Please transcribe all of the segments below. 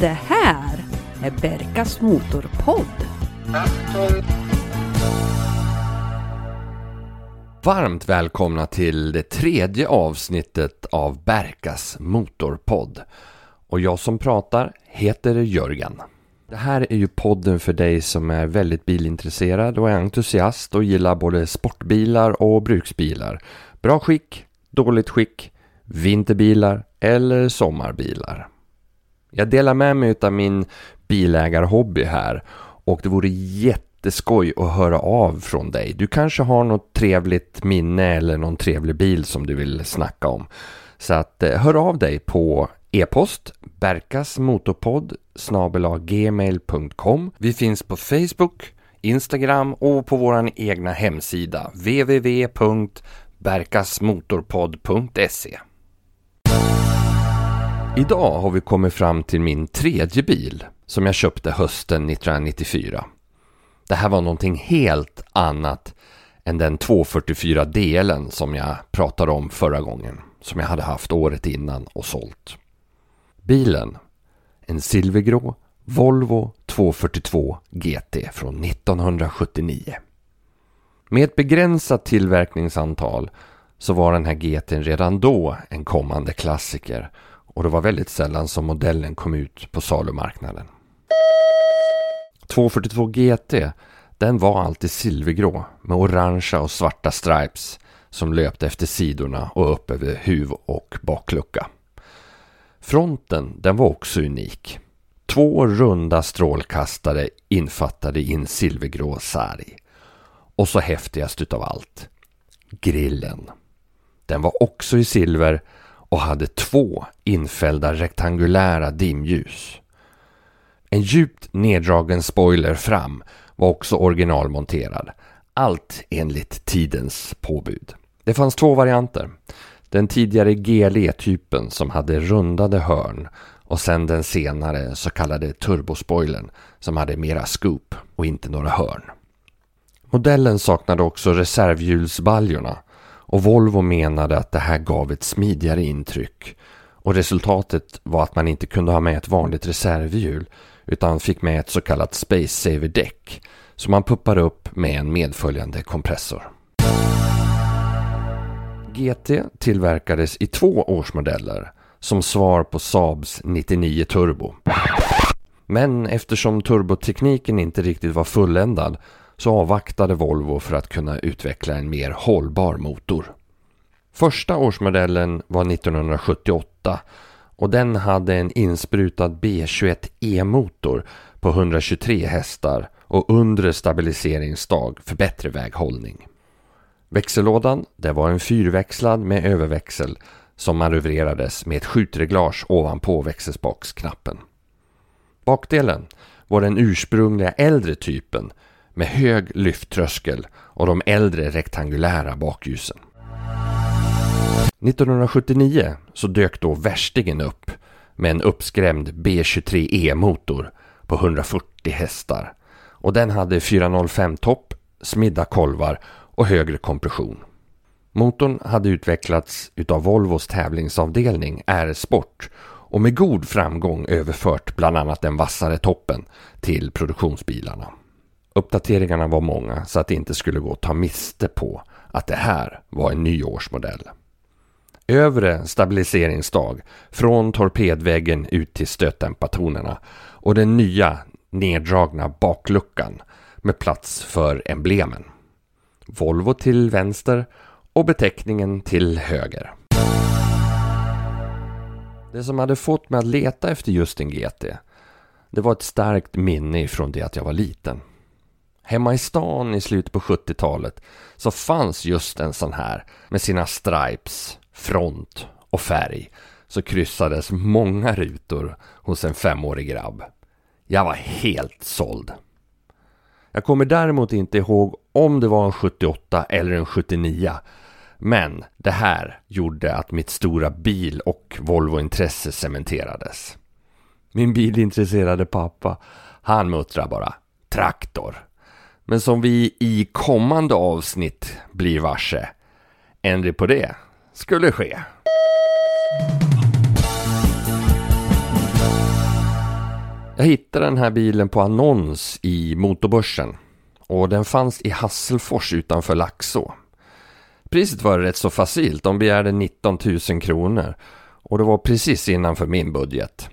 Det här är Berkas Motorpodd. Varmt välkomna till det tredje avsnittet av Berkas Motorpodd. Och jag som pratar heter Jörgen. Det här är ju podden för dig som är väldigt bilintresserad och är entusiast och gillar både sportbilar och bruksbilar. Bra skick, dåligt skick, vinterbilar eller sommarbilar. Jag delar med mig av min bilägarhobby här och det vore jätteskoj att höra av från dig. Du kanske har något trevligt minne eller någon trevlig bil som du vill snacka om. Så att eh, hör av dig på e-post berkasmotorpodd gmail.com. Vi finns på Facebook, Instagram och på vår egna hemsida www.berkasmotorpodd.se. Idag har vi kommit fram till min tredje bil som jag köpte hösten 1994. Det här var någonting helt annat än den 244 delen som jag pratade om förra gången. Som jag hade haft året innan och sålt. Bilen, en silvergrå Volvo 242 GT från 1979. Med ett begränsat tillverkningsantal så var den här GT redan då en kommande klassiker och det var väldigt sällan som modellen kom ut på salumarknaden. 242 GT den var alltid silvergrå med orangea och svarta stripes som löpte efter sidorna och upp över huv och baklucka. Fronten den var också unik. Två runda strålkastare infattade i en silvergrå sarg. Och så häftigast utav allt. Grillen. Den var också i silver och hade två infällda rektangulära dimljus. En djupt neddragen spoiler fram var också originalmonterad. Allt enligt tidens påbud. Det fanns två varianter. Den tidigare GLE-typen som hade rundade hörn och sen den senare så kallade turbospoilern som hade mera scoop och inte några hörn. Modellen saknade också reservhjulsbaljorna och Volvo menade att det här gav ett smidigare intryck och resultatet var att man inte kunde ha med ett vanligt reservhjul utan fick med ett så kallat Space Saver däck som man puppar upp med en medföljande kompressor. GT tillverkades i två årsmodeller som svar på Saabs 99 Turbo. Men eftersom turbotekniken inte riktigt var fulländad så avvaktade Volvo för att kunna utveckla en mer hållbar motor. Första årsmodellen var 1978 och den hade en insprutad B21E-motor på 123 hästar och undre stabiliseringsstag för bättre väghållning. Växellådan det var en fyrväxlad med överväxel som manövrerades med ett skjutreglage ovanpå växelspaksknappen. Bakdelen var den ursprungliga äldre typen med hög lyfttröskel och de äldre rektangulära bakljusen. 1979 så dök då värstingen upp med en uppskrämd B23E-motor på 140 hästar och den hade 405 topp, smidda kolvar och högre kompression. Motorn hade utvecklats utav Volvos tävlingsavdelning R-Sport och med god framgång överfört bland annat den vassare toppen till produktionsbilarna. Uppdateringarna var många så att det inte skulle gå att ta miste på att det här var en nyårsmodell. Övre stabiliseringsstag från torpedväggen ut till stötdämpartonerna och den nya neddragna bakluckan med plats för emblemen. Volvo till vänster och beteckningen till höger. Det som hade fått mig att leta efter just en GT det var ett starkt minne från det att jag var liten. Hemma i stan i slutet på 70-talet så fanns just en sån här med sina stripes, front och färg så kryssades många rutor hos en femårig grabb. Jag var helt såld. Jag kommer däremot inte ihåg om det var en 78 eller en 79 men det här gjorde att mitt stora bil och Volvo-intresse cementerades. Min bilintresserade pappa, han muttrar bara traktor. Men som vi i kommande avsnitt blir varse. Ändring på det skulle ske. Jag hittade den här bilen på annons i motorbörsen och den fanns i Hasselfors utanför Laxå. Priset var rätt så facilt, de begärde 19 000 kronor och det var precis innanför min budget.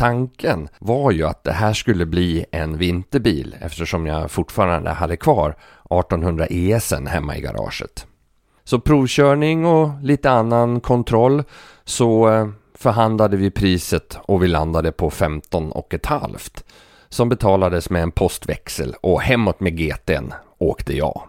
Tanken var ju att det här skulle bli en vinterbil eftersom jag fortfarande hade kvar 1800 ESen hemma i garaget. Så provkörning och lite annan kontroll så eh, förhandlade vi priset och vi landade på 15 och ett halvt som betalades med en postväxel och hemåt med GT'n åkte jag.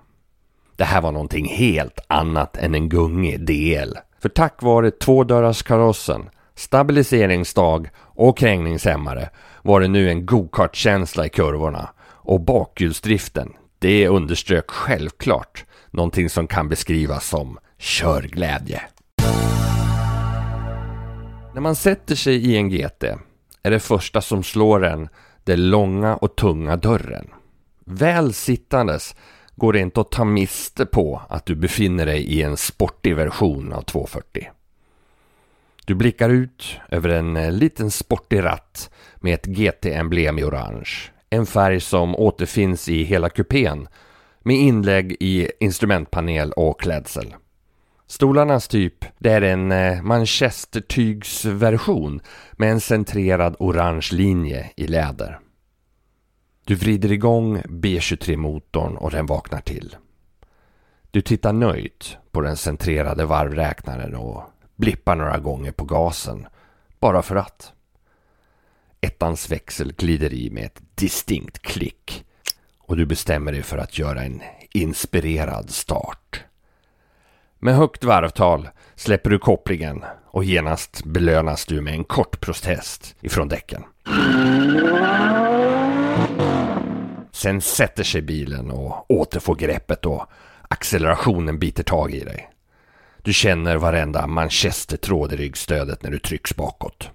Det här var någonting helt annat än en gungig DL. För tack vare tvådörrarskarossen, Stabiliseringsdag och krängningshämmare var det nu en gocart-känsla i kurvorna och bakhjulsdriften, det underströk självklart någonting som kan beskrivas som körglädje. När man sätter sig i en GT är det första som slår en den långa och tunga dörren. Väl sittandes går det inte att ta miste på att du befinner dig i en sportig version av 240. Du blickar ut över en eh, liten sportig ratt med ett GT-emblem i orange. En färg som återfinns i hela kupén med inlägg i instrumentpanel och klädsel. Stolarnas typ, det är en eh, manchestertygsversion med en centrerad orange linje i läder. Du vrider igång B23-motorn och den vaknar till. Du tittar nöjt på den centrerade varvräknaren och blippar några gånger på gasen, bara för att. Ettans växel glider i med ett distinkt klick och du bestämmer dig för att göra en inspirerad start. Med högt varvtal släpper du kopplingen och genast belönas du med en kort protest ifrån däcken. Sen sätter sig bilen och återfår greppet och accelerationen biter tag i dig. Du känner varenda manchestertråd i ryggstödet när du trycks bakåt.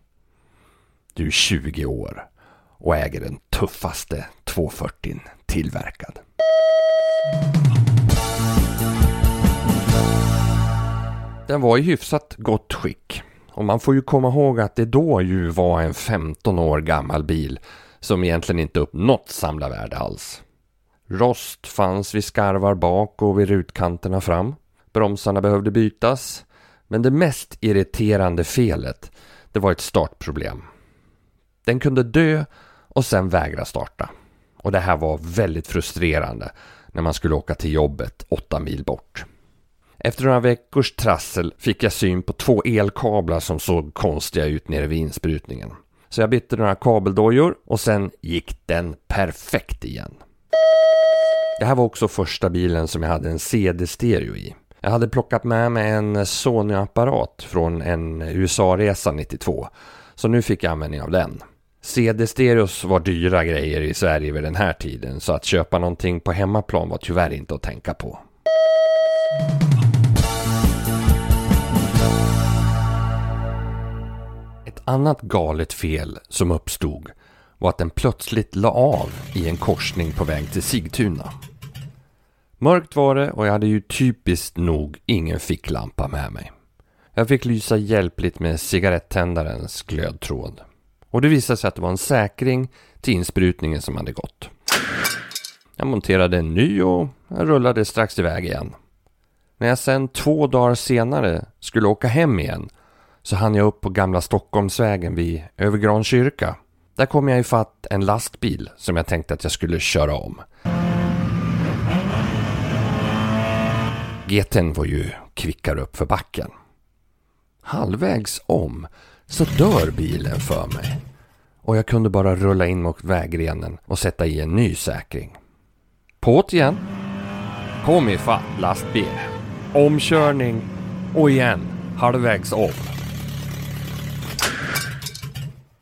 Du är 20 år och äger den tuffaste 240 tillverkad. Den var i hyfsat gott skick. Och man får ju komma ihåg att det då ju var en 15 år gammal bil som egentligen inte uppnått samlarvärde alls. Rost fanns vid skarvar bak och vid rutkanterna fram. Bromsarna behövde bytas. Men det mest irriterande felet, det var ett startproblem. Den kunde dö och sen vägra starta. Och det här var väldigt frustrerande när man skulle åka till jobbet åtta mil bort. Efter några veckors trassel fick jag syn på två elkablar som såg konstiga ut nere vid insprutningen. Så jag bytte några kabeldojor och sen gick den perfekt igen. Det här var också första bilen som jag hade en CD-stereo i. Jag hade plockat med mig en Sony-apparat från en USA-resa 92. Så nu fick jag användning av den. CD-stereos var dyra grejer i Sverige vid den här tiden så att köpa någonting på hemmaplan var tyvärr inte att tänka på. Ett annat galet fel som uppstod var att den plötsligt la av i en korsning på väg till Sigtuna. Mörkt var det och jag hade ju typiskt nog ingen ficklampa med mig. Jag fick lysa hjälpligt med cigarettändarens glödtråd. Och det visade sig att det var en säkring till insprutningen som hade gått. Jag monterade en ny och jag rullade strax iväg igen. När jag sen två dagar senare skulle åka hem igen så hann jag upp på Gamla Stockholmsvägen vid Övergran kyrka. Där kom jag ifatt en lastbil som jag tänkte att jag skulle köra om. GT'n var ju kvickare upp för backen. Halvvägs om så dör bilen för mig. Och jag kunde bara rulla in mot vägrenen och sätta i en ny säkring. På't igen. Kom ifatt lastbil. Omkörning och igen halvvägs om.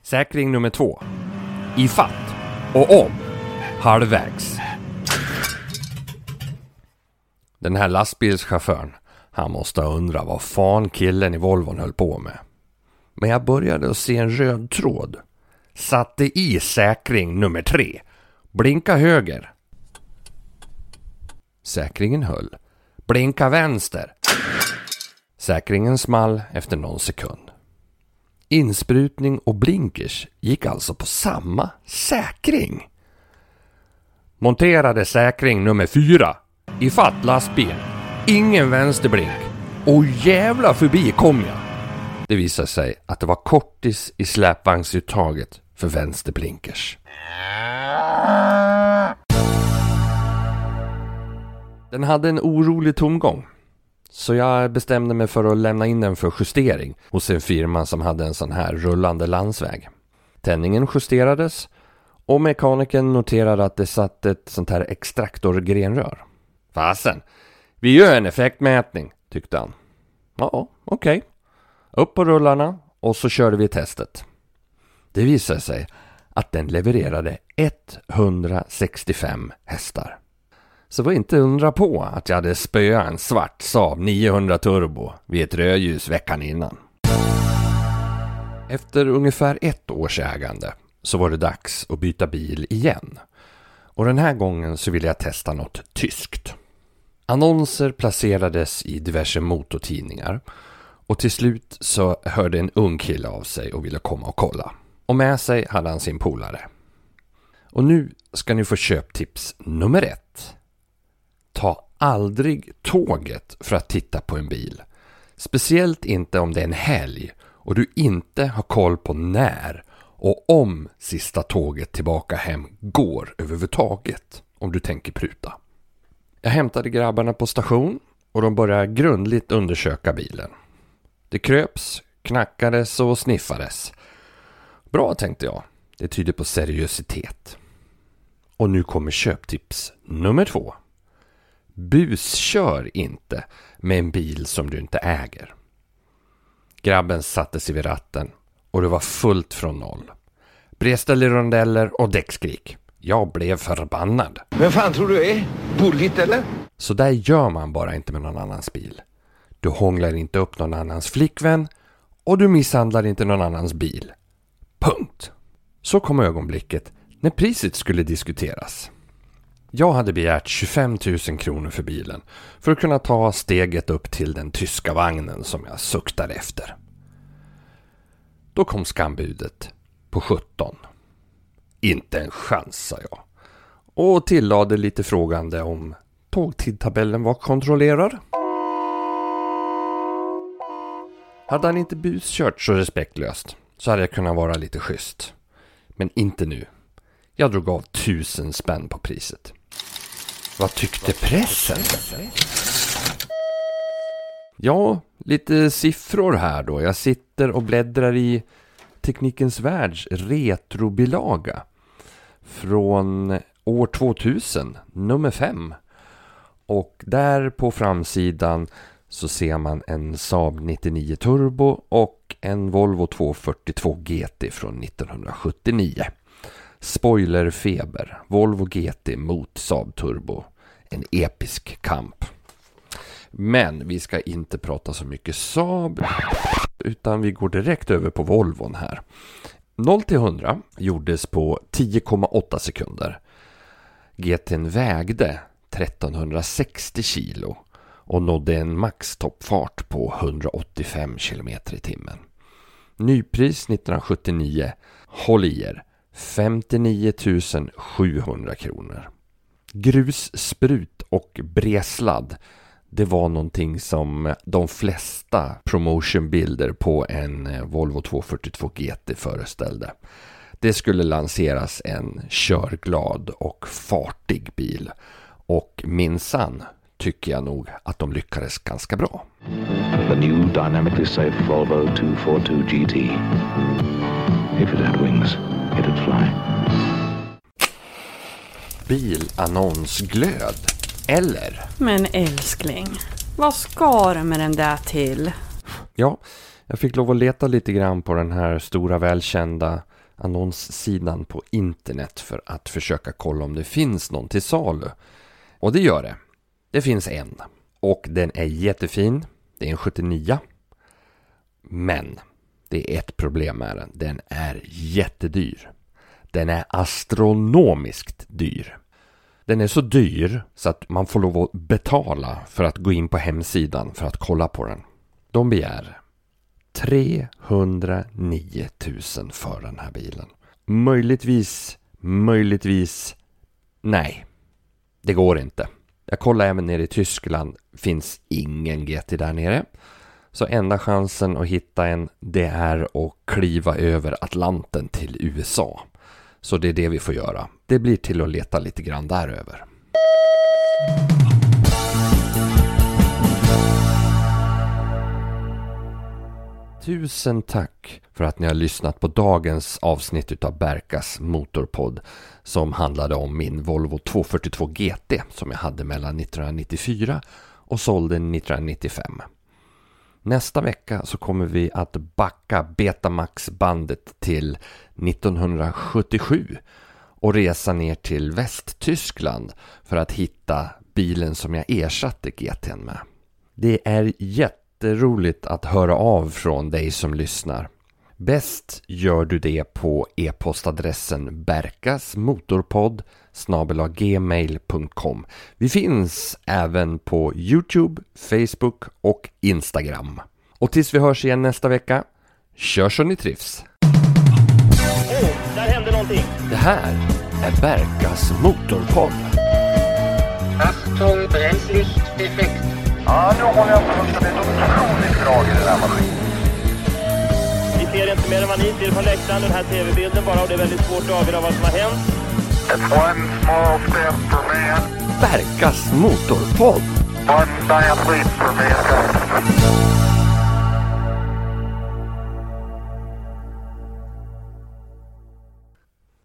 Säkring nummer två. Ifatt och om. Halvvägs. Den här lastbilschauffören, han måste ha undrat vad fan killen i Volvon höll på med. Men jag började att se en röd tråd. Satte i säkring nummer tre. Blinka höger. Säkringen höll. Blinka vänster. Säkringen small efter någon sekund. Insprutning och blinkers gick alltså på samma säkring. Monterade säkring nummer fyra. I lastbilen. Ingen vänsterblink. Och jävla förbi kom jag. Det visade sig att det var kortis i släpvagnsuttaget för vänsterblinkers. Den hade en orolig tomgång. Så jag bestämde mig för att lämna in den för justering hos en firma som hade en sån här rullande landsväg. Tändningen justerades och mekanikern noterade att det satt ett sånt här extraktorgrenrör. Fasen, vi gör en effektmätning, tyckte han. Ja, okej. Okay. Upp på rullarna och så körde vi testet. Det visade sig att den levererade 165 hästar. Så var inte undra på att jag hade spöat en svart Saab 900 Turbo vid ett rödljus veckan innan. Efter ungefär ett års ägande så var det dags att byta bil igen. Och den här gången så ville jag testa något tyskt. Annonser placerades i diverse motortidningar och till slut så hörde en ung kille av sig och ville komma och kolla. Och med sig hade han sin polare. Och nu ska ni få köptips nummer ett. Ta aldrig tåget för att titta på en bil. Speciellt inte om det är en helg och du inte har koll på när och om sista tåget tillbaka hem går överhuvudtaget om du tänker pruta. Jag hämtade grabbarna på station och de började grundligt undersöka bilen. Det kröps, knackades och sniffades. Bra tänkte jag. Det tyder på seriositet. Och nu kommer köptips nummer två. Buskör inte med en bil som du inte äger. Grabben satte sig vid ratten och det var fullt från noll. Bredställ i rondeller och däckskrik. Jag blev förbannad. Vem fan tror du är? Bullit eller? Så där gör man bara inte med någon annans bil. Du hånglar inte upp någon annans flickvän och du misshandlar inte någon annans bil. Punkt. Så kom ögonblicket när priset skulle diskuteras. Jag hade begärt 25 000 kronor för bilen för att kunna ta steget upp till den tyska vagnen som jag suktade efter. Då kom skambudet på 17. Inte en chans, sa jag. Och tillade lite frågande om tågtidtabellen var kontrollerad. Hade han inte buskört så respektlöst så hade jag kunnat vara lite schysst. Men inte nu. Jag drog av tusen spänn på priset. Vad tyckte pressen? Ja, lite siffror här då. Jag sitter och bläddrar i Teknikens Världs retrobilaga från år 2000, nummer 5. Och där på framsidan så ser man en Saab 99 Turbo och en Volvo 242 GT från 1979. Spoilerfeber, Volvo GT mot Saab Turbo. En episk kamp. Men vi ska inte prata så mycket Saab utan vi går direkt över på Volvon här. 0 till 100 gjordes på 10,8 sekunder. GT'n vägde 1360 kilo och nådde en maxtoppfart på 185 km i timmen. Nypris 1979, håll i er, 59 700 kronor. Grussprut och bresladd det var någonting som de flesta promotionbilder på en eh, Volvo 242 GT föreställde. Det skulle lanseras en körglad och fartig bil och minsann tycker jag nog att de lyckades ganska bra. The new dynamically safe Volvo 242 GT. If it had wings, it'd fly. Bilannonsglöd. Eller? Men älskling, vad ska du med den där till? Ja, jag fick lov att leta lite grann på den här stora välkända annonssidan på internet för att försöka kolla om det finns någon till salu. Och det gör det. Det finns en. Och den är jättefin. Det är en 79. Men det är ett problem med den. Den är jättedyr. Den är astronomiskt dyr. Den är så dyr så att man får lov att betala för att gå in på hemsidan för att kolla på den. De begär 309 000 för den här bilen. Möjligtvis, möjligtvis, nej. Det går inte. Jag kollade även nere i Tyskland, finns ingen GT där nere. Så enda chansen att hitta en, det är att kliva över Atlanten till USA. Så det är det vi får göra. Det blir till att leta lite grann däröver. Tusen tack för att ni har lyssnat på dagens avsnitt av Berkas Motorpodd som handlade om min Volvo 242 GT som jag hade mellan 1994 och sålde 1995. Nästa vecka så kommer vi att backa Betamax-bandet till 1977 och resa ner till Västtyskland för att hitta bilen som jag ersatte GT'n med. Det är jätteroligt att höra av från dig som lyssnar. Bäst gör du det på e-postadressen berkasmotorpodd gmail.com. Vi finns även på Youtube, Facebook och Instagram. Och tills vi hörs igen nästa vecka, kör så ni trivs! Oh, där hände någonting. Det här är Berkas Motorpodd. Achtung, Bremslicht defekt. Ja, nu håller jag på att det är otroligt drag i den här maskinen. Ser inte mer än vad ni ser från läktaren, den här tv-bilden bara och det är väldigt svårt att avgöra vad som har hänt. It's one small step for man, Berkas Motorpodd! one giant leap for mankind.